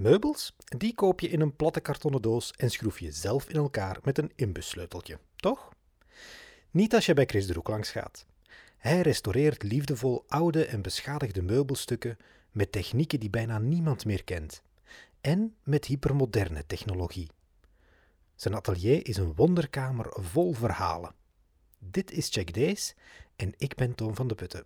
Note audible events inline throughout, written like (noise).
Meubels, die koop je in een platte kartonnen doos en schroef je zelf in elkaar met een inbussleuteltje, toch? Niet als je bij Chris de Roek langs gaat. Hij restaureert liefdevol oude en beschadigde meubelstukken met technieken die bijna niemand meer kent. En met hypermoderne technologie. Zijn atelier is een wonderkamer vol verhalen. Dit is Check Days en ik ben Toon van de Putten.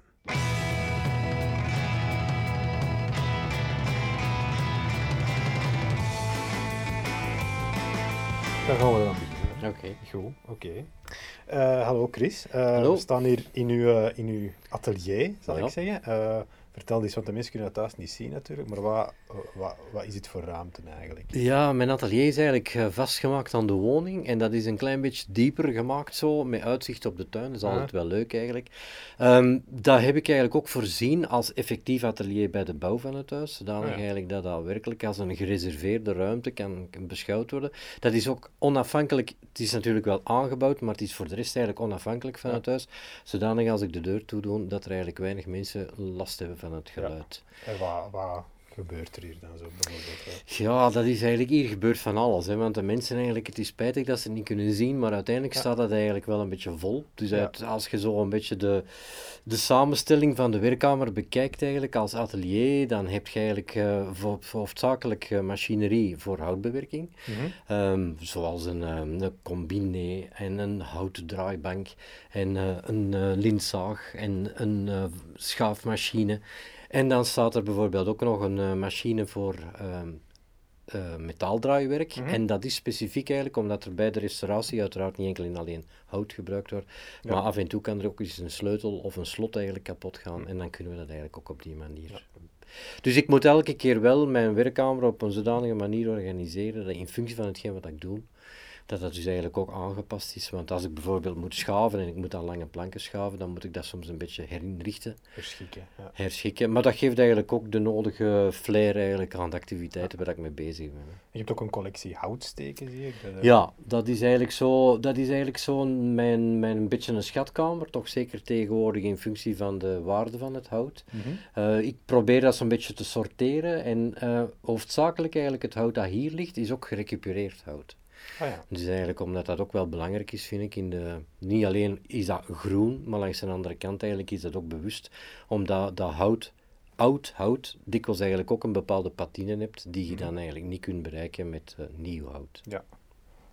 Dan gaan we dan beginnen. Oké. Goed, oké. Eh, hallo Chris. Eh, Hallo. We staan hier in uw, eh, in uw atelier, zal Ja. ik zeggen. Vertel eens, want de mensen kunnen dat thuis niet zien natuurlijk, maar wat, wat, wat is het voor ruimte eigenlijk? Ja, mijn atelier is eigenlijk eh, vastgemaakt aan de woning en dat is een klein beetje dieper gemaakt zo, met uitzicht op de tuin. Dat is altijd wel leuk eigenlijk. Ehm dat heb ik eigenlijk ook voorzien als effectief atelier bij de bouw van het huis, zodanig ja. eigenlijk dat dat werkelijk als een gereserveerde ruimte kan, kan beschouwd worden. Dat is ook onafhankelijk, het is natuurlijk wel aangebouwd, maar het is voor de rest eigenlijk onafhankelijk van Ja. het huis, zodanig als ik de deur toedoe, dat er eigenlijk weinig mensen last hebben van het Ja. geluid. En gebeurt er hier dan zo bijvoorbeeld? Ja, dat is eigenlijk hier gebeurt van alles. Hè, want de mensen eigenlijk, het is spijtig dat ze het niet kunnen zien, maar uiteindelijk Ja. staat dat eigenlijk wel een beetje vol. Dus Ja. uit- als je zo een beetje de, de samenstelling van de werkkamer bekijkt eigenlijk als atelier, dan heb je eigenlijk eh, vo- hoofdzakelijk eh, machinerie voor houtbewerking. Mhm. Ehm, zoals een, ehm, een combine en een houten draaibank en eh, een lintzaag en een schaafmachine. En dan staat er bijvoorbeeld ook nog een eh, machine voor ehm, eh, metaaldraaiwerk. Mhm. En dat is specifiek eigenlijk omdat er bij de restauratie uiteraard niet enkel en alleen hout gebruikt wordt. Ja. Maar af en toe kan er ook eens een sleutel of een slot eigenlijk kapot gaan. Mhm. En dan kunnen we dat eigenlijk ook op die manier. Dus ik moet elke keer wel mijn werkkamer op een zodanige manier organiseren dat in functie van hetgeen wat ik doe, dat dat dus eigenlijk ook aangepast is. Want als ik bijvoorbeeld moet schaven en ik moet aan lange planken schaven, dan moet ik dat soms een beetje herinrichten, Verschikken. Ja. herschikken. Maar dat geeft eigenlijk ook de nodige flair eigenlijk aan de activiteiten waar ik mee bezig ben. Je hebt ook een collectie houtsteken, zie ik. Dat, eh, Ja, dat is eigenlijk zo, dat is eigenlijk zo mijn, mijn een beetje een schatkamer, toch zeker tegenwoordig in functie van de waarde van het hout. Mhm. Eh, ik probeer dat zo'n beetje te sorteren en eh, hoofdzakelijk eigenlijk het hout dat hier ligt is ook gerecupereerd hout. Ah ja. Dus eigenlijk omdat dat ook wel belangrijk is, vind ik, in de, niet alleen is dat groen, maar langs de andere kant eigenlijk is dat ook bewust, omdat dat hout, oud hout, dikwijls eigenlijk ook een bepaalde patine hebt, die je dan eigenlijk niet kunt bereiken met eh, nieuw hout. ja.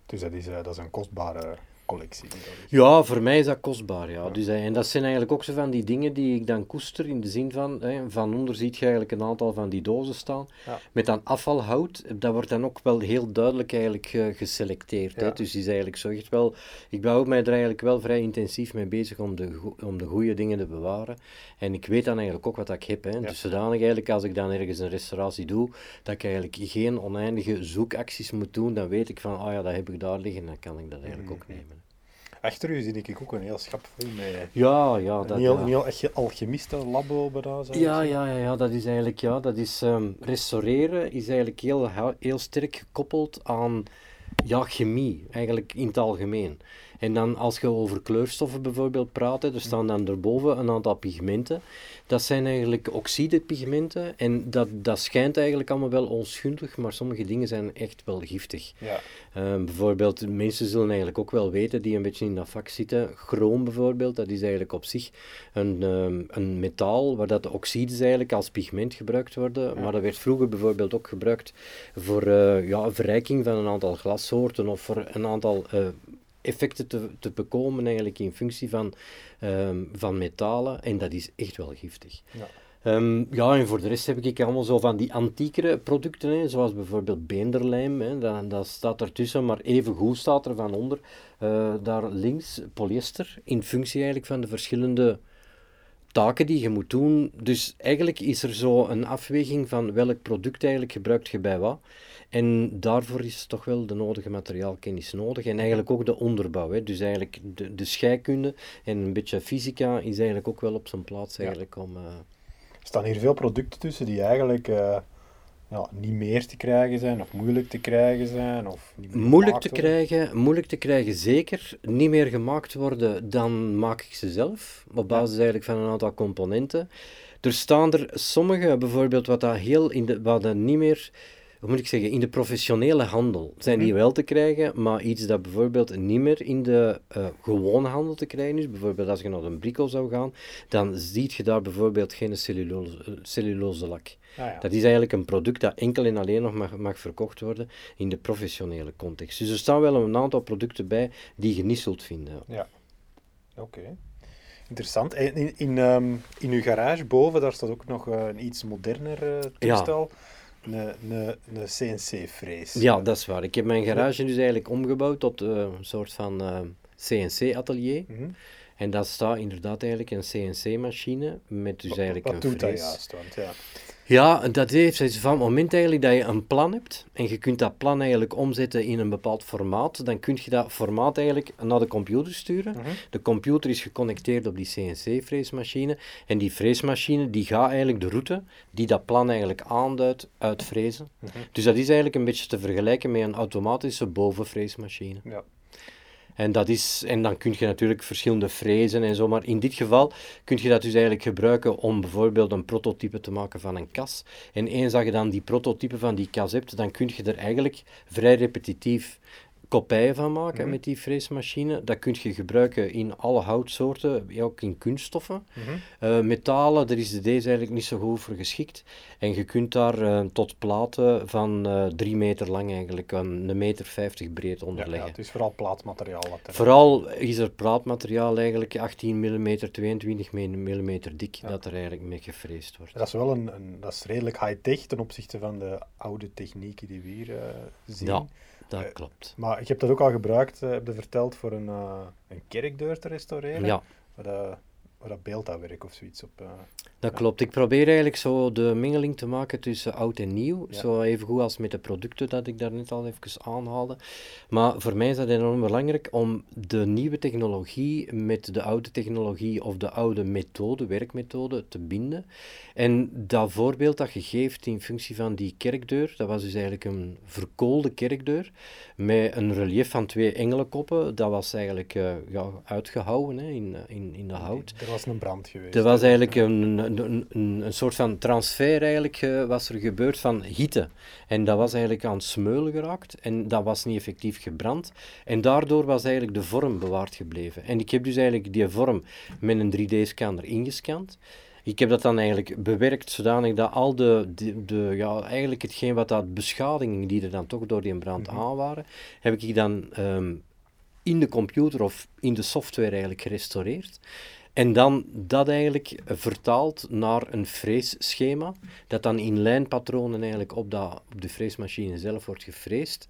Dus dat is, eh, dat is een kostbare collectie. Ja, voor mij is dat kostbaar, ja. Dus, eh, en dat zijn eigenlijk ook zo van die dingen die ik dan koester in de zin van, hè, van onder ziet je eigenlijk een aantal van die dozen staan, Ja. met dan afvalhout, dat wordt dan ook wel heel duidelijk eigenlijk eh, geselecteerd. Hè. Ja. Dus die is eigenlijk zo echt wel, ik hou mij er eigenlijk wel vrij intensief mee bezig om de, om de goede dingen te bewaren. En ik weet dan eigenlijk ook wat ik heb. Hè. Dus zodanig eigenlijk, als ik dan ergens een restauratie doe, dat ik eigenlijk geen oneindige zoekacties moet doen, dan weet ik van, ah ja, dat heb ik daar liggen, dan kan ik dat eigenlijk ook Mhm. nemen. Achter u zie ik ook een heel schap vol met... Ja, ja, dat, een heel, heel bijna, zou ik Ja, ja, ja, ja, dat is eigenlijk, ja, dat is, ehm, restaureren is eigenlijk heel, heel sterk gekoppeld aan, ja, chemie, eigenlijk in het algemeen. En dan als je over kleurstoffen bijvoorbeeld praat, er staan dan erboven een aantal pigmenten. Dat zijn eigenlijk oxidepigmenten en dat, dat schijnt eigenlijk allemaal wel onschuldig, maar sommige dingen zijn echt wel giftig. Ja. Ehm, bijvoorbeeld, mensen zullen eigenlijk ook wel weten die een beetje in dat vak zitten. Chroom bijvoorbeeld, dat is eigenlijk op zich een, ehm, een metaal waar dat de oxides eigenlijk als pigment gebruikt worden. Maar dat werd vroeger bijvoorbeeld ook gebruikt voor eh, ja, verrijking van een aantal glassoorten of voor een aantal eh, effecten te, te bekomen eigenlijk in functie van, ehm, van metalen. En dat is echt wel giftig. Ja. Ehm, ja, en voor de rest heb ik allemaal zo van die antiekere producten, hè, zoals bijvoorbeeld beenderlijm, hè, dat, dat staat ertussen, maar even goed staat er van onder, eh, daar links polyester, in functie eigenlijk van de verschillende taken die je moet doen. Dus eigenlijk is er zo een afweging van welk product eigenlijk gebruikt je bij wat. En daarvoor is toch wel de nodige materiaalkennis nodig en eigenlijk ook de onderbouw. Hè. Dus eigenlijk de, de scheikunde en een beetje fysica is eigenlijk ook wel op zijn plaats eigenlijk om... eh, Er staan hier veel producten tussen die eigenlijk eh, ja, niet meer te krijgen zijn, of moeilijk te krijgen zijn. Of niet meer Moeilijk te, worden. krijgen, moeilijk te krijgen, zeker. Niet meer gemaakt worden, dan maak ik ze zelf. Op basis eigenlijk van een aantal componenten. Er staan er sommige, bijvoorbeeld wat dat heel in de, wat dat niet meer hoe moet ik zeggen, in de professionele handel zijn die wel te krijgen, maar iets dat bijvoorbeeld niet meer in de eh, gewone handel te krijgen is, bijvoorbeeld als je naar een brico zou gaan, dan ziet je daar bijvoorbeeld geen cellulose, cellulose lak. Ah, ja. Dat is eigenlijk een product dat enkel en alleen nog mag, mag verkocht worden in de professionele context. Dus er staan wel een aantal producten bij die je niet zult vinden. Ja. Oké. Interessant. In, in, ehm, in uw garage boven, daar staat ook nog eh, een iets moderner eh, toestel. Een, een, CNC-frees. Ja, dat is waar. Ik heb mijn garage dus eigenlijk omgebouwd tot eh, een soort van CNC-atelier. Mhm. En dat staat inderdaad eigenlijk een CNC-machine met dus eigenlijk Wat een doet dat juist? Want, ja. Ja, dat heeft dus van het moment eigenlijk dat je een plan hebt en je kunt dat plan eigenlijk omzetten in een bepaald formaat, dan kun je dat formaat eigenlijk naar de computer sturen. Mhm. De computer is geconnecteerd op die CNC-freesmachine en die freesmachine die gaat eigenlijk de route die dat plan eigenlijk aanduidt uitfrezen. Mhm. Dus dat is eigenlijk een beetje te vergelijken met een automatische bovenfreesmachine. Ja. En, dat is, en dan kun je natuurlijk verschillende frezen en zo, maar in dit geval kun je dat dus eigenlijk gebruiken om bijvoorbeeld een prototype te maken van een kas. En eens dat je dan die prototype van die kas hebt, dan kun je er eigenlijk vrij repetitief kopijen van maken Mhm. met die freesmachine. Dat kun je gebruiken in alle houtsoorten, ook in kunststoffen. Mhm. Eh, metalen, daar is deze eigenlijk niet zo goed voor geschikt. En je kunt daar eh, tot platen van eh drie meter lang eigenlijk, een, meter vijftig breed onderleggen. ja, het is vooral plaatmateriaal. Wat er... Vooral is er plaatmateriaal eigenlijk 18 mm, 22 mm dik, Ja. dat er eigenlijk mee gefreesd wordt. Dat is wel een, een dat is redelijk high-tech ten opzichte van de oude technieken die we hier zien. Ja, dat Eh, klopt. Maar ik heb dat ook al gebruikt, eh, heb je verteld, voor een, eh, een kerkdeur te restaureren. Ja, Waar, dat, waar dat beeldhouwwerk of zoiets op... dat klopt. Ik probeer eigenlijk zo de mengeling te maken tussen oud en nieuw. Ja. Zo even goed als met de producten dat ik daar net al even aanhaalde. Maar voor mij is dat enorm belangrijk om de nieuwe technologie met de oude technologie of de oude methode, werkmethode, te binden. En dat voorbeeld dat je geeft in functie van die kerkdeur, dat was dus eigenlijk een verkoolde kerkdeur met een relief van twee engelenkoppen. Dat was eigenlijk eh, ja, uitgehouwen hè, in, eh, in, in de hout. Er was een brand geweest. Er was eigenlijk een, een, een, soort van transfer eigenlijk, eh, was er gebeurd van hitte. En dat was eigenlijk aan het smeulen geraakt en dat was niet effectief gebrand. En daardoor was eigenlijk de vorm bewaard gebleven. En ik heb dus eigenlijk die vorm met een 3D-scanner ingescand. Ik heb dat dan eigenlijk bewerkt zodanig dat al de, de, de ja, eigenlijk hetgeen wat dat beschadigingen die er dan toch door die brand Mhm. aan waren, heb ik dan ehm, in de computer of in de software eigenlijk gerestaureerd. En dan dat eigenlijk vertaald naar een freesschema, dat dan in lijnpatronen eigenlijk op, dat, op de freesmachine zelf wordt gefreesd.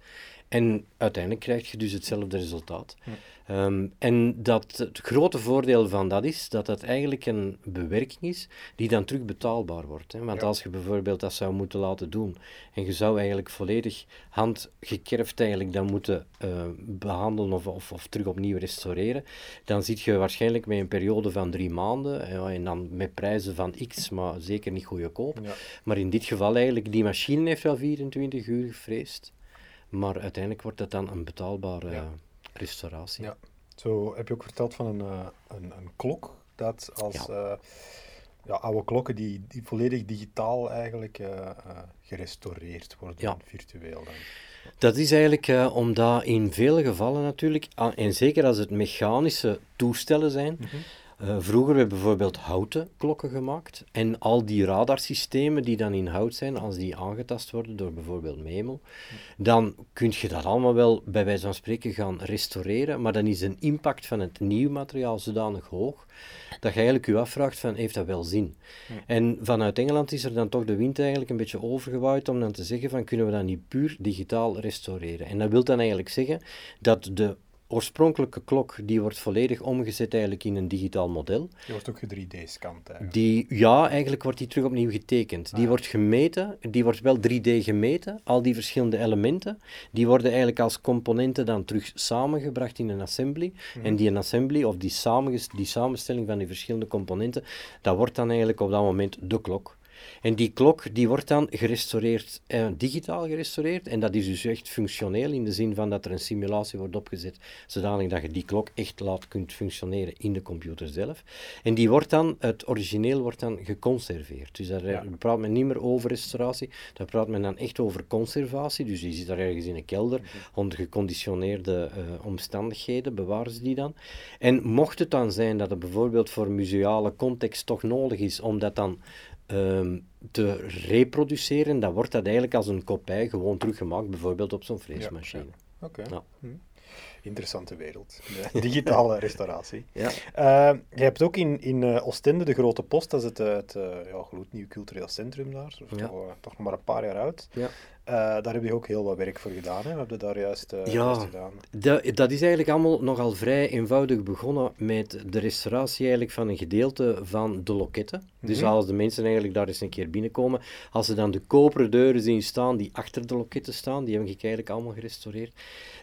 En uiteindelijk krijg je dus hetzelfde resultaat. Hm. Ehm, en dat het grote voordeel van dat is dat dat eigenlijk een bewerking is die dan terug betaalbaar wordt. Hè? Want Ja. als je bijvoorbeeld dat zou moeten laten doen en je zou eigenlijk volledig handgekerfd eigenlijk dan moeten eh, behandelen of, of, of terug opnieuw restaureren, dan zit je waarschijnlijk met een periode van drie maanden ja, en dan met prijzen van x, maar zeker niet goedkoop. Ja. Maar in dit geval eigenlijk, die machine heeft wel 24 uur gefreesd, maar uiteindelijk wordt dat dan een betaalbare Ja. restauratie. Ja. Zo heb je ook verteld van een, eh, een, een klok, dat als Ja. eh, ja, oude klokken die, die volledig digitaal eigenlijk eh, eh, gerestaureerd worden, Ja. virtueel dan. Dat is eigenlijk eh, omdat in vele gevallen natuurlijk, ah, en zeker als het mechanische toestellen zijn, Mhm. Eh, vroeger hebben we bijvoorbeeld houten klokken gemaakt en al die radarsystemen die dan in hout zijn, als die aangetast worden door bijvoorbeeld Memel, dan kun je dat allemaal wel bij wijze van spreken gaan restaureren, maar dan is een impact van het nieuw materiaal zodanig hoog dat je eigenlijk je afvraagt van, heeft dat wel zin? En vanuit Engeland is er dan toch de wind eigenlijk een beetje overgewaaid om dan te zeggen van, kunnen we dat niet puur digitaal restaureren? En dat wil dan eigenlijk zeggen dat de oorspronkelijke klok, die wordt volledig omgezet eigenlijk in een digitaal model. Die wordt ook ge-3D-scand eigenlijk. Die, ja, eigenlijk wordt die terug opnieuw getekend. Die Ah. wordt gemeten, die wordt wel 3D gemeten, al die verschillende elementen, die worden eigenlijk als componenten dan terug samengebracht in een assembly. Mhm. En die assembly, of die, samenges- die samenstelling van die verschillende componenten, dat wordt dan eigenlijk op dat moment de klok. En die klok die wordt dan gerestaureerd, eh, digitaal gerestaureerd. En dat is dus echt functioneel in de zin van dat er een simulatie wordt opgezet, zodanig dat je die klok echt laat kunt functioneren in de computer zelf. En die wordt dan, het origineel wordt dan geconserveerd. Dus daar ja. praat men niet meer over restauratie, daar praat men dan echt over conservatie. Dus die zit daar ergens in een kelder, mhm. onder geconditioneerde uh, omstandigheden, bewaren ze die dan. En mocht het dan zijn dat het bijvoorbeeld voor museale context toch nodig is om dat dan Ehm, te reproduceren, dan wordt dat eigenlijk als een kopij gewoon teruggemaakt, bijvoorbeeld op zo'n vleesmachine. Ja, Oké. Hm. Interessante wereld. De (laughs) digitale restauratie. Ja. Uh, je hebt ook in, in uh, Oostende de Grote Post, dat is het, het uh, ja, gloednieuw cultureel centrum daar, toch, toch, nog maar een paar jaar oud. Ja. Uh, daar heb je ook heel wat werk voor gedaan. Hè? We hebben daar juist, uh, ja, gedaan. Dat, is eigenlijk allemaal nogal vrij eenvoudig begonnen met de restauratie eigenlijk van een gedeelte van de loketten. Dus mhm. als de mensen eigenlijk daar eens een keer binnenkomen, als ze dan de koperen deuren zien staan die achter de loketten staan, die heb ik eigenlijk allemaal gerestaureerd.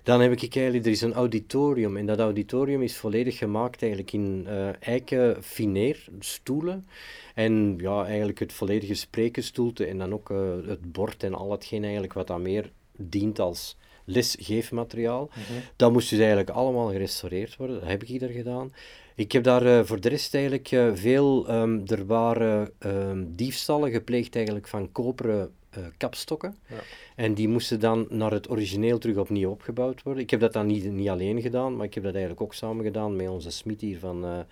Dan heb ik eigenlijk, er is een auditorium en dat auditorium is volledig gemaakt eigenlijk in uh, eiken fineer, stoelen. En ja, eigenlijk het volledige sprekenstoelte en dan ook uh, het bord en al hetgeen eigenlijk wat dan meer dient als lesgeefmateriaal. Mm Dat moest dus eigenlijk allemaal gerestaureerd worden. Dat heb ik daar gedaan. Ik heb daar uh, voor de rest eigenlijk uh, veel... Um, er waren um, diefstallen gepleegd eigenlijk van koperen uh, kapstokken. Ja. En die moesten dan naar het origineel terug opnieuw opgebouwd worden. Ik heb dat dan niet, niet alleen gedaan, maar ik heb dat eigenlijk ook samen gedaan met onze smid hier van...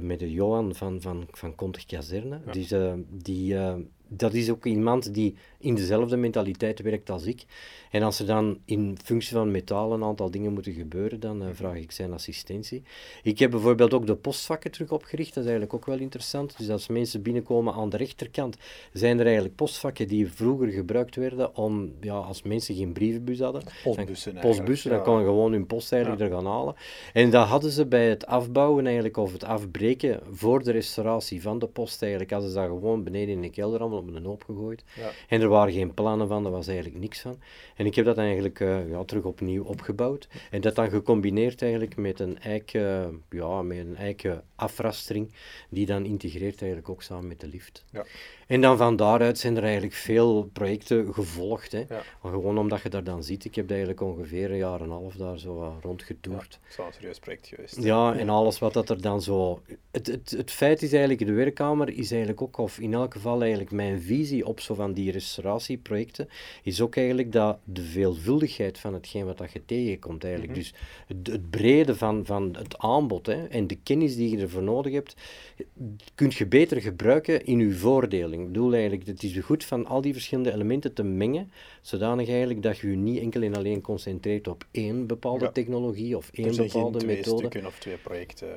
met de Johan van, van, van Kontig Kazerne. Ja. Dus, die, dat is ook iemand die in dezelfde mentaliteit werkt als ik. En als er dan in functie van metaal een aantal dingen moeten gebeuren, dan uh, vraag ik zijn assistentie. Ik heb bijvoorbeeld ook de postvakken terug opgericht, dat is eigenlijk ook wel interessant. Dus als mensen binnenkomen aan de rechterkant, zijn er eigenlijk postvakken die vroeger gebruikt werden om, ja, als mensen geen brievenbus hadden. Postbussen Postbussen, dan kon je gewoon hun post eigenlijk er gaan halen. En dat hadden ze bij het afbouwen eigenlijk, of het afbreken voor de restauratie van de post eigenlijk, hadden ze dat gewoon beneden in de kelder allemaal op een hoop gegooid. Ja. En er waren geen plannen van, er was eigenlijk niks van. En ik heb dat eigenlijk uh, ja, terug opnieuw opgebouwd. En dat dan gecombineerd eigenlijk met een eiken, ja, met een eiken afrastering, die dan integreert eigenlijk ook samen met de lift. Ja. En dan van daaruit zijn er eigenlijk veel projecten gevolgd. Hè. Ja. Gewoon omdat je daar dan ziet. Ik heb eigenlijk ongeveer een jaar en een half daar zo rondgetoerd. Dat is een serieus project geweest. Ja, en alles wat dat er dan zo... Het, het, het feit is eigenlijk, de werkkamer is eigenlijk ook, of in elk geval eigenlijk mijn visie op zo van die restauratieprojecten, is ook eigenlijk dat de veelvuldigheid van hetgeen wat dat je tegenkomt eigenlijk. Mhm. Dus het, het, brede van, van het aanbod hè, en de kennis die je ervoor nodig hebt, kun je beter gebruiken in je voordeling. Ik bedoel eigenlijk, het is goed van al die verschillende elementen te mengen, zodanig eigenlijk dat je je niet enkel en alleen concentreert op één bepaalde technologie of één bepaalde methode. twee stukken of twee projecten.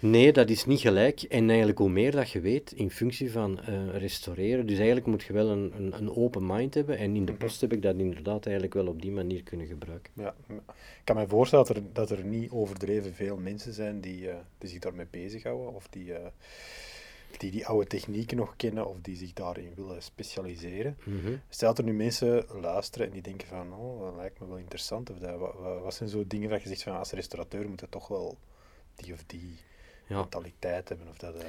Nee, dat is niet gelijk. En eigenlijk hoe meer dat je weet in functie van uh, restaureren. Dus eigenlijk moet je wel een, een, een, open mind hebben. En in de mhm. post heb ik dat inderdaad eigenlijk wel op die manier kunnen gebruiken. Ja, ik kan me voorstellen dat er, dat er niet overdreven veel mensen zijn die, uh, die zich daarmee bezighouden. Of die... Uh, die die oude technieken nog kennen of die zich daarin willen specialiseren. Mm Stel dat er nu mensen luisteren en die denken van, oh, dat lijkt me wel interessant. Of dat, wat, wat zijn zo dingen dat je zegt van, als restaurateur moet je toch wel die of die. Mentaliteit hebben? Of dat, uh...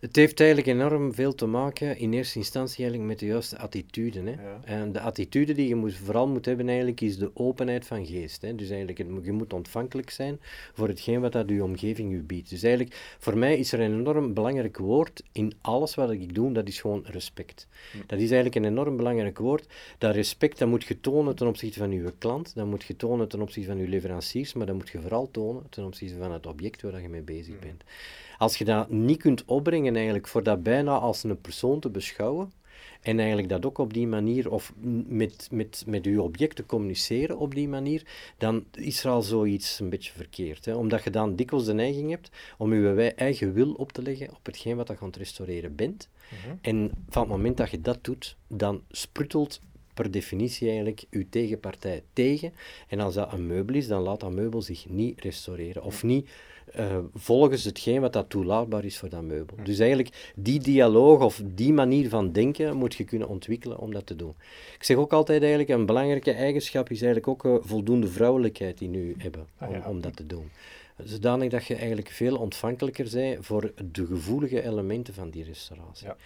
Het heeft eigenlijk enorm veel te maken, in eerste instantie eigenlijk met de juiste attitude. Hè? En de attitude die je moet, vooral moet hebben eigenlijk, is de openheid van geest. Hè? Dus eigenlijk, je moet ontvankelijk zijn voor hetgeen wat dat je omgeving je biedt. Dus eigenlijk, voor mij is er een enorm belangrijk woord in alles wat ik doe, dat is gewoon respect. Hm. Dat is eigenlijk een enorm belangrijk woord. Dat respect, dat moet je tonen ten opzichte van je klant, dat moet je tonen ten opzichte van je leveranciers, maar dat moet je vooral tonen ten opzichte van het object waar je mee bezig hm. Als je dat niet kunt opbrengen eigenlijk voor dat bijna als een persoon te beschouwen, en eigenlijk dat ook op die manier, of met, met, met uw object te communiceren op die manier, dan is er al zoiets een beetje verkeerd. Hè? Omdat je dan dikwijls de neiging hebt om je eigen wil op te leggen op hetgeen wat je aan het restaureren bent. Mhm. En van het moment dat je dat doet, dan sprutelt per definitie eigenlijk uw tegenpartij tegen. En als dat een meubel is, dan laat dat meubel zich niet restaureren. Of niet uh, volgens hetgeen wat dat toelaatbaar is voor dat meubel. Dus eigenlijk die dialoog of die manier van denken moet je kunnen ontwikkelen om dat te doen. Ik zeg ook altijd eigenlijk, een belangrijke eigenschap is eigenlijk ook uh, voldoende vrouwelijkheid die nu hebben om, ah, om dat te doen. Zodanig dat je eigenlijk veel ontvankelijker bent voor de gevoelige elementen van die restauratie. Ja.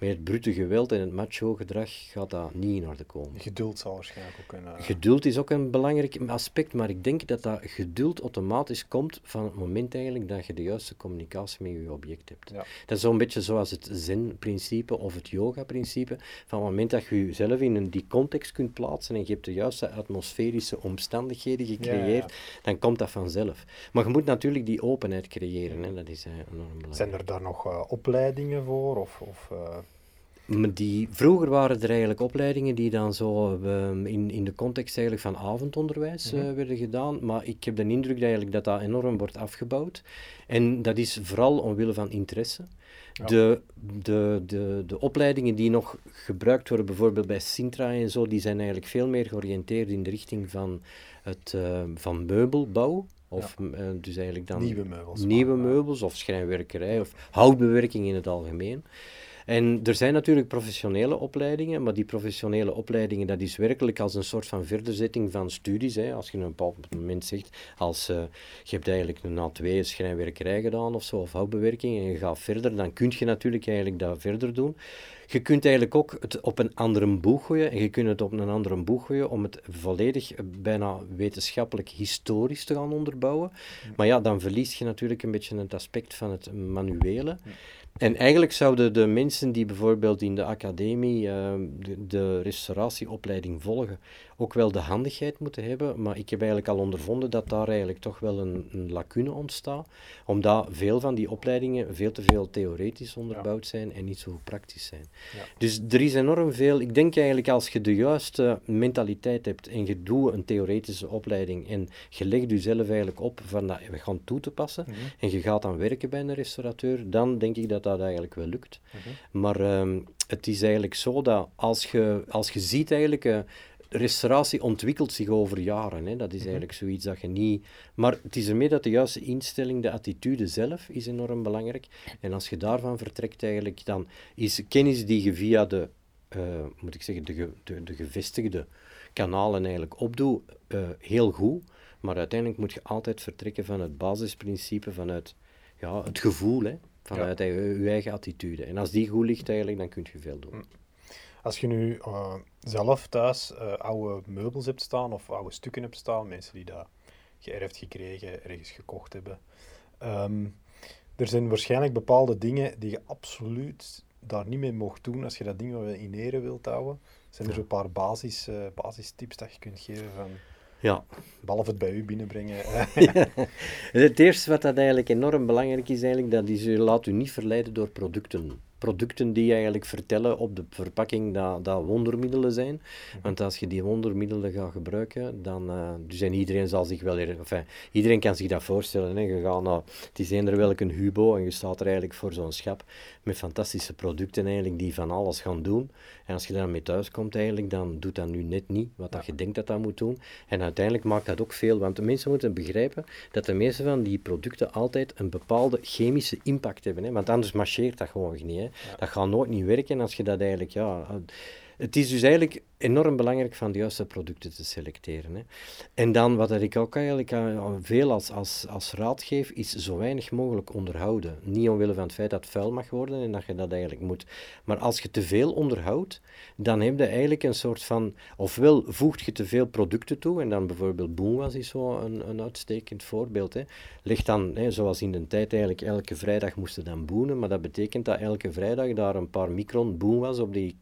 Met het brute geweld en het macho-gedrag gaat dat niet in orde komen. Geduld zal waarschijnlijk ook een... Uh... Geduld is ook een belangrijk aspect, maar ik denk dat dat geduld automatisch komt van het moment eigenlijk dat je de juiste communicatie met je object hebt. Ja. Dat is zo'n beetje zoals het zen-principe of het yoga-principe. Van het moment dat je jezelf in een, die context kunt plaatsen en je hebt de juiste atmosferische omstandigheden gecreëerd, dan komt dat vanzelf. Maar je moet natuurlijk die openheid creëren, hè. dat is uh, enorm belangrijk. Zijn er daar nog uh, opleidingen voor? Of, of die, vroeger waren er eigenlijk opleidingen die dan zo ehm, in, in de context eigenlijk van avondonderwijs mhm. eh, werden gedaan, maar ik heb de indruk dat, eigenlijk dat dat enorm wordt afgebouwd. En dat is vooral omwille van interesse. De, de, de, de opleidingen die nog gebruikt worden, bijvoorbeeld bij Sintra en zo, die zijn eigenlijk veel meer georiënteerd in de richting van, het, uh, van meubelbouw. Of uh, dus eigenlijk dan nieuwe meubels, nieuwe meubels of schrijnwerkerij of houtbewerking in het algemeen. En er zijn natuurlijk professionele opleidingen, maar die professionele opleidingen, dat is werkelijk als een soort van verderzetting van studies. Hè. Als je op een bepaald moment zegt, als uh, je hebt eigenlijk een A2 schrijnwerkerij gedaan of zo, of houtbewerking, en je gaat verder, dan kun je natuurlijk eigenlijk dat verder doen. Je kunt eigenlijk ook het op een andere boeg gooien en je kunt het op een andere boeg gooien om het volledig eh, bijna wetenschappelijk historisch te gaan onderbouwen. Maar ja, dan verlies je natuurlijk een beetje het aspect van het manuele. En eigenlijk zouden de mensen die bijvoorbeeld in de academie de, de, restauratieopleiding volgen, ook wel de handigheid moeten hebben. Maar ik heb eigenlijk al ondervonden dat daar eigenlijk toch wel een, een lacune ontstaat. Omdat veel van die opleidingen veel te veel theoretisch onderbouwd zijn en niet zo praktisch zijn. Ja. Dus er is enorm veel. Ik denk eigenlijk als je de juiste mentaliteit hebt en je doet een theoretische opleiding en je legt jezelf eigenlijk op van dat we gaan toe te passen mhm. en je gaat dan werken bij een restaurateur, dan denk ik dat dat eigenlijk wel lukt. Mhm. Maar um, het is eigenlijk zo dat als je, als je ziet eigenlijk... Uh, restauratie ontwikkelt zich over jaren. Hè. Dat is mhm. eigenlijk zoiets dat je niet... Maar het is ermee dat de juiste instelling, de attitude zelf, is enorm belangrijk. En als je daarvan vertrekt eigenlijk, dan is kennis die je via de, uh, moet ik zeggen, de, de, de gevestigde kanalen eigenlijk opdoet, uh, heel goed. Maar uiteindelijk moet je altijd vertrekken van het basisprincipe, vanuit ja, het gevoel, hè, vanuit ja. je, je, eigen attitude. En als die goed ligt eigenlijk, dan kun je veel doen. Als je nu uh, zelf thuis uh, oude meubels hebt staan of oude stukken hebt staan, mensen die dat geërfd gekregen, ergens gekocht hebben. Um, er zijn waarschijnlijk bepaalde dingen die je absoluut daar niet mee mocht doen als je dat ding wel in ere wilt houden. Zijn er ja. zo'n paar basis, uh, basistips dat je kunt geven van... Ja. Behalve het bij u binnenbrengen. (laughs) (laughs) ja. Het eerste wat dat eigenlijk enorm belangrijk is, eigenlijk, dat is, laat u niet verleiden door producten producten die eigenlijk vertellen op de verpakking dat, dat wondermiddelen zijn. Mhm. Want als je die wondermiddelen gaat gebruiken, dan... Uh, dus en iedereen zal zich wel... Enfin, iedereen kan zich dat voorstellen. Hè. Je gaat naar... Het is eender welk een hubo en je staat er eigenlijk voor zo'n schap met fantastische producten eigenlijk die van alles gaan doen. En als je daar mee thuis komt eigenlijk, dan doet dat nu net niet wat dat je denkt dat dat moet doen. En uiteindelijk maakt dat ook veel, want de mensen moeten begrijpen dat de meeste van die producten altijd een bepaalde chemische impact hebben. Hè. Want anders marcheert dat gewoon niet. Hè. Dat gaat nooit niet werken als je dat eigenlijk, ja... Het is dus eigenlijk enorm belangrijk van de juiste producten te selecteren. Hè. En dan, wat ik ook eigenlijk veel als, als, als raad geef, is zo weinig mogelijk onderhouden. Niet omwille van het feit dat het vuil mag worden en dat je dat eigenlijk moet. Maar als je te veel onderhoudt, dan heb je eigenlijk een soort van... Ofwel voegt je te veel producten toe, en dan bijvoorbeeld boomwas is zo een, een uitstekend voorbeeld. Hè. Leg dan, hè, zoals in de tijd eigenlijk, elke vrijdag moesten dan boenen, maar dat betekent dat elke vrijdag daar een paar micron boom was op die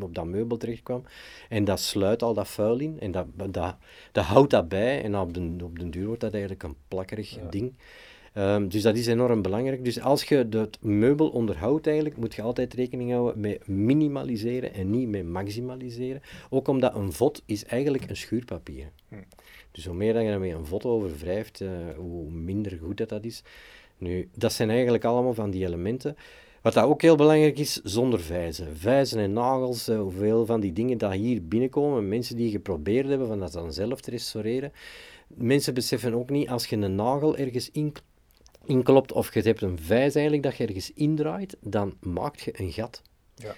op dat meubel terecht kwam. En dat sluit al dat vuil in en dat, dat, dat houdt dat bij. En op den, op den duur wordt dat eigenlijk een plakkerig ding. Um, dus dat is enorm belangrijk. Dus als je het meubel onderhoudt, eigenlijk, moet je altijd rekening houden met minimaliseren en niet met maximaliseren. Ook omdat een vod is eigenlijk een schuurpapier. Hm. Dus hoe meer dat je met een vod over wrijft, uh, hoe minder goed dat, dat is. Nu, dat zijn eigenlijk allemaal van die elementen. Wat dat ook heel belangrijk is, zonder vijzen. Vijzen en nagels, uh, hoeveel van die dingen die hier binnenkomen, mensen die geprobeerd hebben van dat dan zelf te restaureren. Mensen beseffen ook niet, als je een nagel ergens in, inklopt of je hebt een vijs eigenlijk dat je ergens indraait, dan maak je een gat. Ja.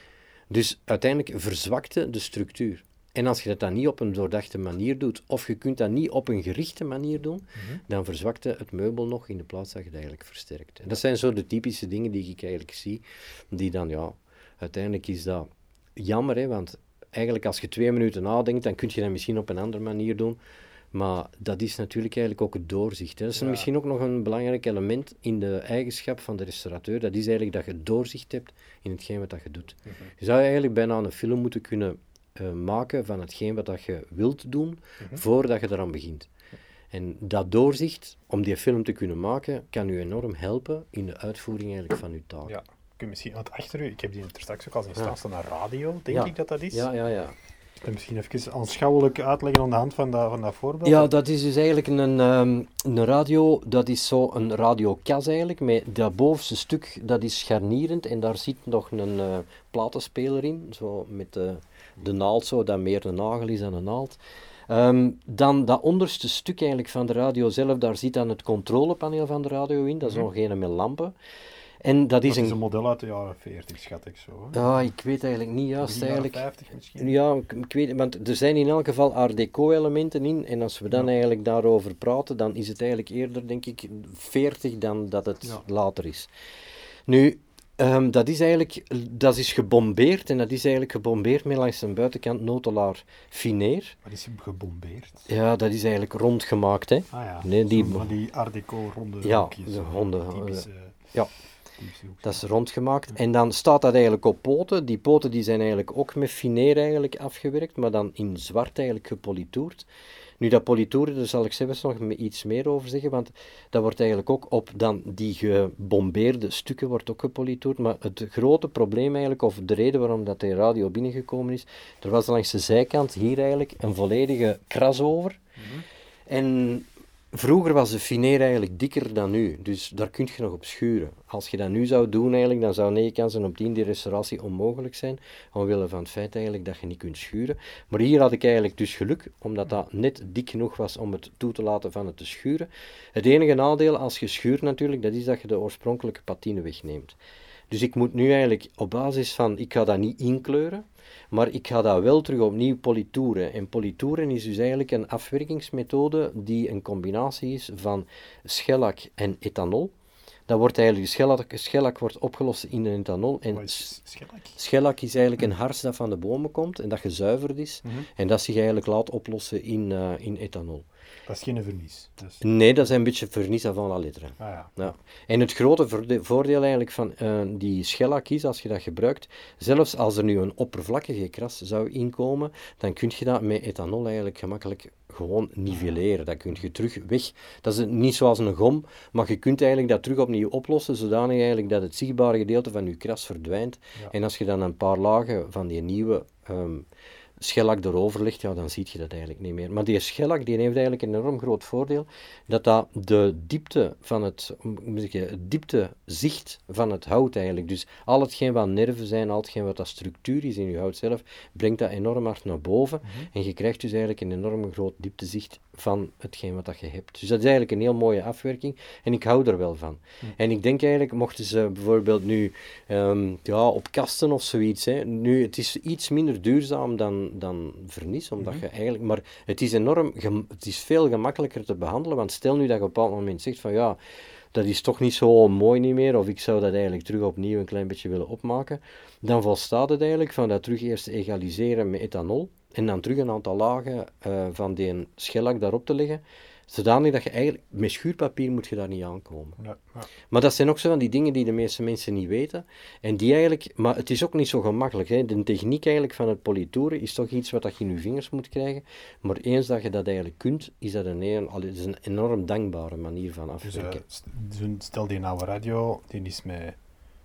Dus uiteindelijk verzwakte de structuur. En als je dat dan niet op een doordachte manier doet, of je kunt dat niet op een gerichte manier doen, mhm. dan verzwakt het meubel nog in de plaats dat je het eigenlijk versterkt. En dat zijn zo de typische dingen die ik eigenlijk zie, die dan ja, Uiteindelijk is dat jammer, hè, want eigenlijk als je twee minuten nadenkt, dan kun je dat misschien op een andere manier doen. Maar dat is natuurlijk eigenlijk ook het doorzicht. Hè. Dat is Ja. misschien ook nog een belangrijk element in de eigenschap van de restaurateur. Dat is eigenlijk dat je doorzicht hebt in hetgeen wat dat je doet. Mhm. Je zou eigenlijk bijna een film moeten kunnen eh, maken van hetgeen wat dat je wilt doen, Mhm. voordat je eraan begint. En dat doorzicht, om die film te kunnen maken, kan u enorm helpen in de uitvoering eigenlijk van uw taak. Ja. Kun je misschien, want achter u, ik heb die er straks ook al zien staan, staan een radio, denk Ja. ik dat dat is. ja, ja. ja. En misschien even aanschouwelijk uitleggen aan de hand van dat, van dat voorbeeld. Ja, dat is dus eigenlijk een, ehm, een radio, dat is zo een radiokas eigenlijk, met dat bovenste stuk, dat is scharnierend en daar zit nog een eh, platenspeler in, zo met de, de naald zo, dat meer een nagel is dan een naald. Ehm, dan dat onderste stuk eigenlijk van de radio zelf, daar zit dan het controlepaneel van de radio in, dat is nog een met lampen. En dat is dat is een... een model uit de jaren 40, schat ik zo. hè. Ja, ik weet eigenlijk niet juist jaren eigenlijk. 50 misschien. Ja, ik, ik weet want er zijn in elk geval Art Deco-elementen in. En als we dan Ja. eigenlijk daarover praten, dan is het eigenlijk eerder, denk ik, 40 dan dat het Ja. later is. Nu, ehm, dat is eigenlijk dat is gebombeerd. En dat is eigenlijk gebombeerd met langs de buitenkant notelaar fineer. Maar is gebombeerd? Ja, dat is eigenlijk rondgemaakt, hè. Ah ja, Nee, die- van die art deco ronde Ja, hoekjes, de ja. Dat is rondgemaakt. En dan staat dat eigenlijk op poten. Die poten die zijn eigenlijk ook met fineer eigenlijk afgewerkt, maar dan in zwart eigenlijk gepolitoerd. Nu, dat politoeren, daar zal ik zelfs nog iets meer over zeggen, want dat wordt eigenlijk ook op dan die gebombeerde stukken wordt ook gepolitoerd. Maar het grote probleem eigenlijk, of de reden waarom dat de radio binnengekomen is, er was langs de zijkant hier eigenlijk een volledige kras over. En vroeger was de fineer eigenlijk dikker dan nu, dus daar kun je nog op schuren. Als je dat nu zou doen eigenlijk, dan zou 9 kansen op 10 die restauratie onmogelijk zijn, omwille van het feit eigenlijk dat je niet kunt schuren. Maar hier had ik eigenlijk dus geluk, omdat dat net dik genoeg was om het toe te laten van het te schuren. Het enige nadeel als je schuurt natuurlijk, dat is dat je de oorspronkelijke patine wegneemt. Dus ik moet nu eigenlijk op basis van, ik ga dat niet inkleuren, maar ik ga dat wel terug opnieuw politoeren. En politoeren is dus eigenlijk een afwerkingsmethode die een combinatie is van schellak en ethanol. Dat wordt eigenlijk, schellak, schellak wordt opgelost in de ethanol. En Wat is schellak? schellak is eigenlijk een hars dat van de bomen komt en dat gezuiverd is. Mhm. En dat zich eigenlijk laat oplossen in, eh, in ethanol. Dat is geen vernies. Dat is... Nee, dat is een beetje vernis avant la lettre. Ah ja. Ja. En het grote voorde- voordeel eigenlijk van eh, die schellak is, als je dat gebruikt, zelfs als er nu een oppervlakkige kras zou inkomen, dan kun je dat met ethanol eigenlijk gemakkelijk gewoon nivelleren. Dat kun je terug weg. Dat is niet zoals een gom, maar je kunt eigenlijk dat terug opnieuw oplossen, zodanig eigenlijk dat het zichtbare gedeelte van je kras verdwijnt. Ja. En als je dan een paar lagen van die nieuwe ehm schellak erover legt, ja, dan zie je dat eigenlijk niet meer. Maar die schellak die heeft eigenlijk een enorm groot voordeel, dat dat de diepte van het, moet ik zeggen, het dieptezicht van het hout eigenlijk, dus al hetgeen wat nerven zijn, al hetgeen wat dat structuur is in je hout zelf, brengt dat enorm hard naar boven. En je krijgt dus eigenlijk een enorm groot dieptezicht van hetgeen wat dat je hebt. Dus dat is eigenlijk een heel mooie afwerking en ik hou er wel van. En ik denk eigenlijk, mochten ze bijvoorbeeld nu ehm, ja, op kasten of zoiets, hè, nu, het is iets minder duurzaam dan, dan vernis, omdat je eigenlijk, maar het is enorm, het is veel gemakkelijker te behandelen, want stel nu dat je op een bepaald moment zegt van ja, dat is toch niet zo mooi niet meer, of ik zou dat eigenlijk terug opnieuw een klein beetje willen opmaken, dan volstaat het eigenlijk van dat terug eerst te egaliseren met ethanol, en dan terug een aantal lagen eh, van die schellak daarop te leggen, zodanig dat je eigenlijk, met schuurpapier moet je daar niet aankomen. Ja, ja. Maar dat zijn ook zo van die dingen die de meeste mensen niet weten. En die eigenlijk, maar het is ook niet zo gemakkelijk. Hè. De techniek eigenlijk van het politoeren is toch iets wat dat je in je vingers moet krijgen. Maar eens dat je dat eigenlijk kunt, is dat een, heel- is een enorm dankbare manier van Dus eh, afwerken. zo'n- stel die oude radio, die is, met,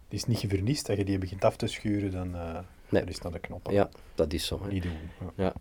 die is niet gevernist. Dat je die begint af te schuren, dan, eh Nee. dan is dat de knop. ja, dat is zo. hè. Niet doen. Ja. Ja.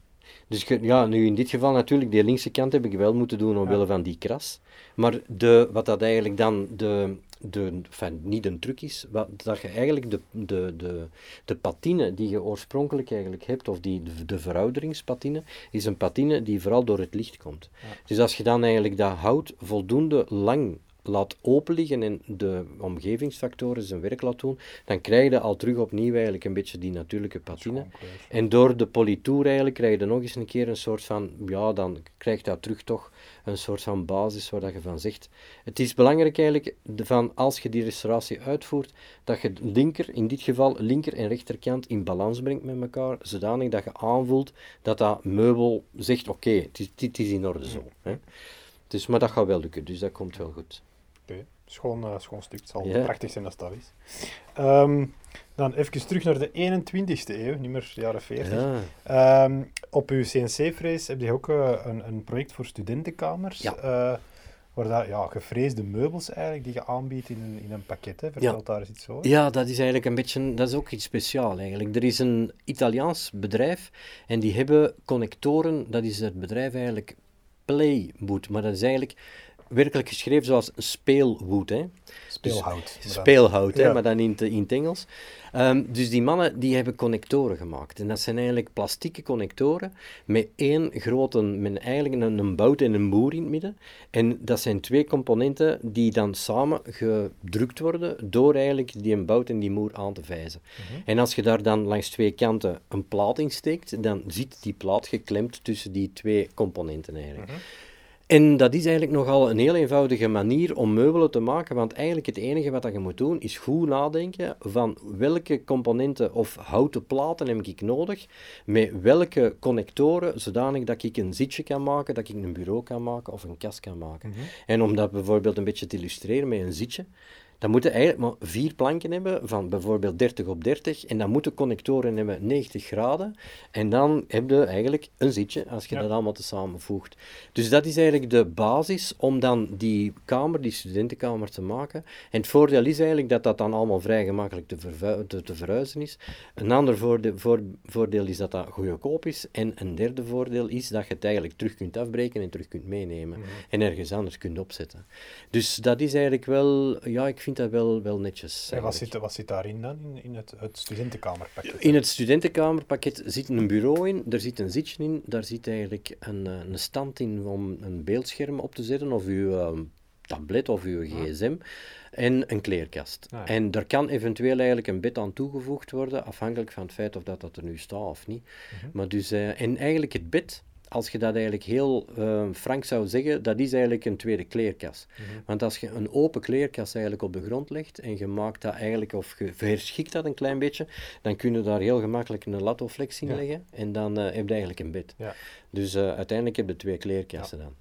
Dus ja, nu in dit geval natuurlijk, die linkse kant heb ik wel moeten doen omwille van die kras. Maar de, wat dat eigenlijk dan de, de enfin, niet een truc is, wat, dat je eigenlijk de, de, de, de patine die je oorspronkelijk eigenlijk hebt, of die, de, de verouderingspatine, is een patine die vooral door het licht komt. Dus als je dan eigenlijk dat hout voldoende lang laat open liggen en de omgevingsfactoren zijn werk laat doen, dan krijg je al terug opnieuw eigenlijk een beetje die natuurlijke patine. En door de politour eigenlijk krijg je nog eens een keer een soort van, ja, dan krijg je dat terug toch een soort van basis waar dat je van zegt. Het is belangrijk eigenlijk, van als je die restauratie uitvoert, dat je linker, in dit geval linker en rechterkant in balans brengt met elkaar, zodanig dat je aanvoelt dat dat meubel zegt, oké, het is in orde zo. Hè. Dus, maar dat gaat wel lukken, dus dat komt wel goed. Oké, schoon, uh, schoon stuk. Het zal ja. prachtig zijn als dat is. Um, dan even terug naar de 21ste eeuw, niet meer jaren 40. Ja. Um, op uw CNC-frees heb je ook uh, een, een, project voor studentenkamers. Ja. Uh, waar dat, ja, gevreesde meubels eigenlijk, die je aanbiedt in een, in een pakket. Hè. Vertel daar eens iets over. Ja, dat is eigenlijk een beetje, dat is ook iets speciaals eigenlijk. Er is een Italiaans bedrijf en die hebben connectoren, dat is het bedrijf eigenlijk Playwood, maar dat is eigenlijk werkelijk geschreven zoals speelwood. Hè. Speelhout. Dus, speelhout, hè, maar dan in, in het Engels. Um, dus die mannen die hebben connectoren gemaakt. En dat zijn eigenlijk plastieke connectoren met één grote, met eigenlijk een, een bout en een boer in het midden. En dat zijn twee componenten die dan samen gedrukt worden door eigenlijk die een bout en die moer aan te vijzen. Mhm. En als je daar dan langs twee kanten een plaat in steekt, dan zit die plaat geklemd tussen die twee componenten eigenlijk. Mhm. En dat is eigenlijk nogal een heel eenvoudige manier om meubelen te maken, want eigenlijk het enige wat je moet doen is goed nadenken van welke componenten of houten platen heb ik nodig, met welke connectoren, zodanig dat ik een zitje kan maken, dat ik een bureau kan maken of een kast kan maken. Mhm. En om dat bijvoorbeeld een beetje te illustreren met een zitje, dan moeten eigenlijk maar vier planken hebben van bijvoorbeeld 30 op 30 en dan moeten connectoren hebben 90 graden en dan heb je eigenlijk een zitje als je dat allemaal te samenvoegt. Dus dat is eigenlijk de basis om dan die kamer, die studentenkamer te maken. En het voordeel is eigenlijk dat dat dan allemaal vrij gemakkelijk te, te, te verhuizen is. Een ander voordeel, voor, voordeel is dat dat goedkoop is en een derde voordeel is dat je het eigenlijk terug kunt afbreken en terug kunt meenemen mhm. en ergens anders kunt opzetten. Dus dat is eigenlijk wel, ja, ik vind dat wel, wel netjes. En wat zit, wat zit daarin dan, in, in het, het studentenkamerpakket? In het studentenkamerpakket zit een bureau in, daar zit een zitje in, daar zit eigenlijk een, eh, een stand in om een beeldscherm op te zetten, of uw uh, tablet of uw gsm, en een kleerkast. Ah, en daar kan eventueel eigenlijk een bed aan toegevoegd worden, afhankelijk van het feit of dat, dat er nu staat of niet. Mhm. Maar dus, uh, en eigenlijk het bed als je dat eigenlijk heel uh, frank zou zeggen, dat is eigenlijk een tweede kleerkas. Mhm. Want als je een open kleerkas eigenlijk op de grond legt en je maakt dat eigenlijk, of je verschikt dat een klein beetje, dan kun je daar heel gemakkelijk een latoflex in leggen en dan uh, heb je eigenlijk een bed. Ja. Dus uh, uiteindelijk heb je twee kleerkassen dan.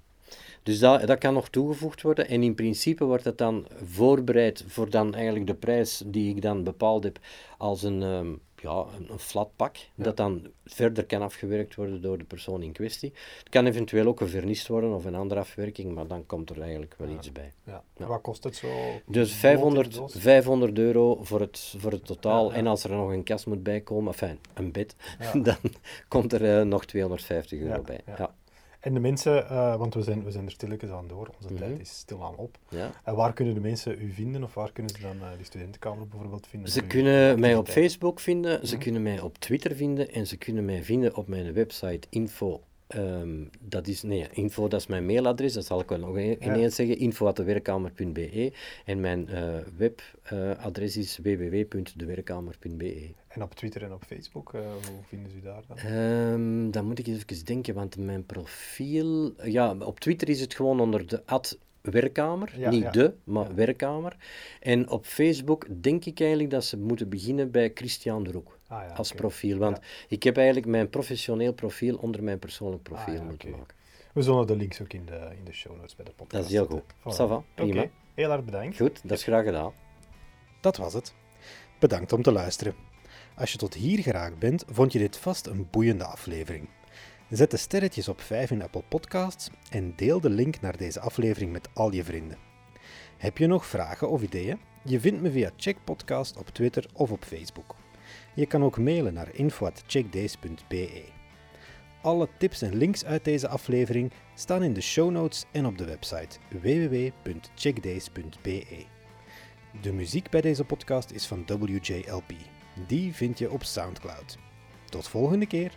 Dus dat, dat kan nog toegevoegd worden en in principe wordt het dan voorbereid voor dan eigenlijk de prijs die ik dan bepaald heb als een... Um, ja, een, flat pak, dat dan verder kan afgewerkt worden door de persoon in kwestie. Het kan eventueel ook gevernist worden of een andere afwerking, maar dan komt er eigenlijk wel iets bij. Ja. Wat kost het zo? Dus 500, 500 euro voor het, voor het totaal. En als er nog een kast moet bijkomen, enfin, een bed, (laughs) dan komt er uh, nog 250 euro bij. Ja. En de mensen, uh, want we zijn, we zijn er stilletjes aan door, onze mm -hmm. tijd is stilaan op. Ja. En waar kunnen de mensen u vinden of waar kunnen ze dan uh, die studentenkamer bijvoorbeeld vinden? Ze kunnen mij op Facebook vinden, ze mm -hmm. kunnen mij op Twitter vinden en ze kunnen mij vinden op mijn website info Um, dat is, nee, info, dat is mijn mailadres, dat zal ik wel nog ineens ja. zeggen, info.dewerkkamer.be en mijn uh, webadres uh, is www.dewerkkamer.be. En op Twitter en op Facebook, uh, hoe vinden ze daar dan? Um, dan moet ik even denken, want mijn profiel, ja, op Twitter is het gewoon onder de ad werkkamer, ja, niet ja. de, maar werkkamer. En op Facebook denk ik eigenlijk dat ze moeten beginnen bij Christian de Roek ah, als okay. profiel. Want ik heb eigenlijk mijn professioneel profiel onder mijn persoonlijk profiel ah, moeten okay. maken. We zullen de links ook in de, in de show notes bij de podcast Dat is heel goed. Voilà. Ça va, prima. Okay. Heel erg bedankt. Goed, dat is graag gedaan. Dat was het. Bedankt om te luisteren. Als je tot hier geraakt bent, vond je dit vast een boeiende aflevering. Zet de sterretjes op 5 in Apple Podcasts en deel de link naar deze aflevering met al je vrienden. Heb je nog vragen of ideeën? Je vindt me via Checkpodcast op Twitter of op Facebook. Je kan ook mailen naar info.checkdays.be. Alle tips en links uit deze aflevering staan in de show notes en op de website www.checkdays.be. De muziek bij deze podcast is van WJLP. Die vind je op SoundCloud. Tot volgende keer.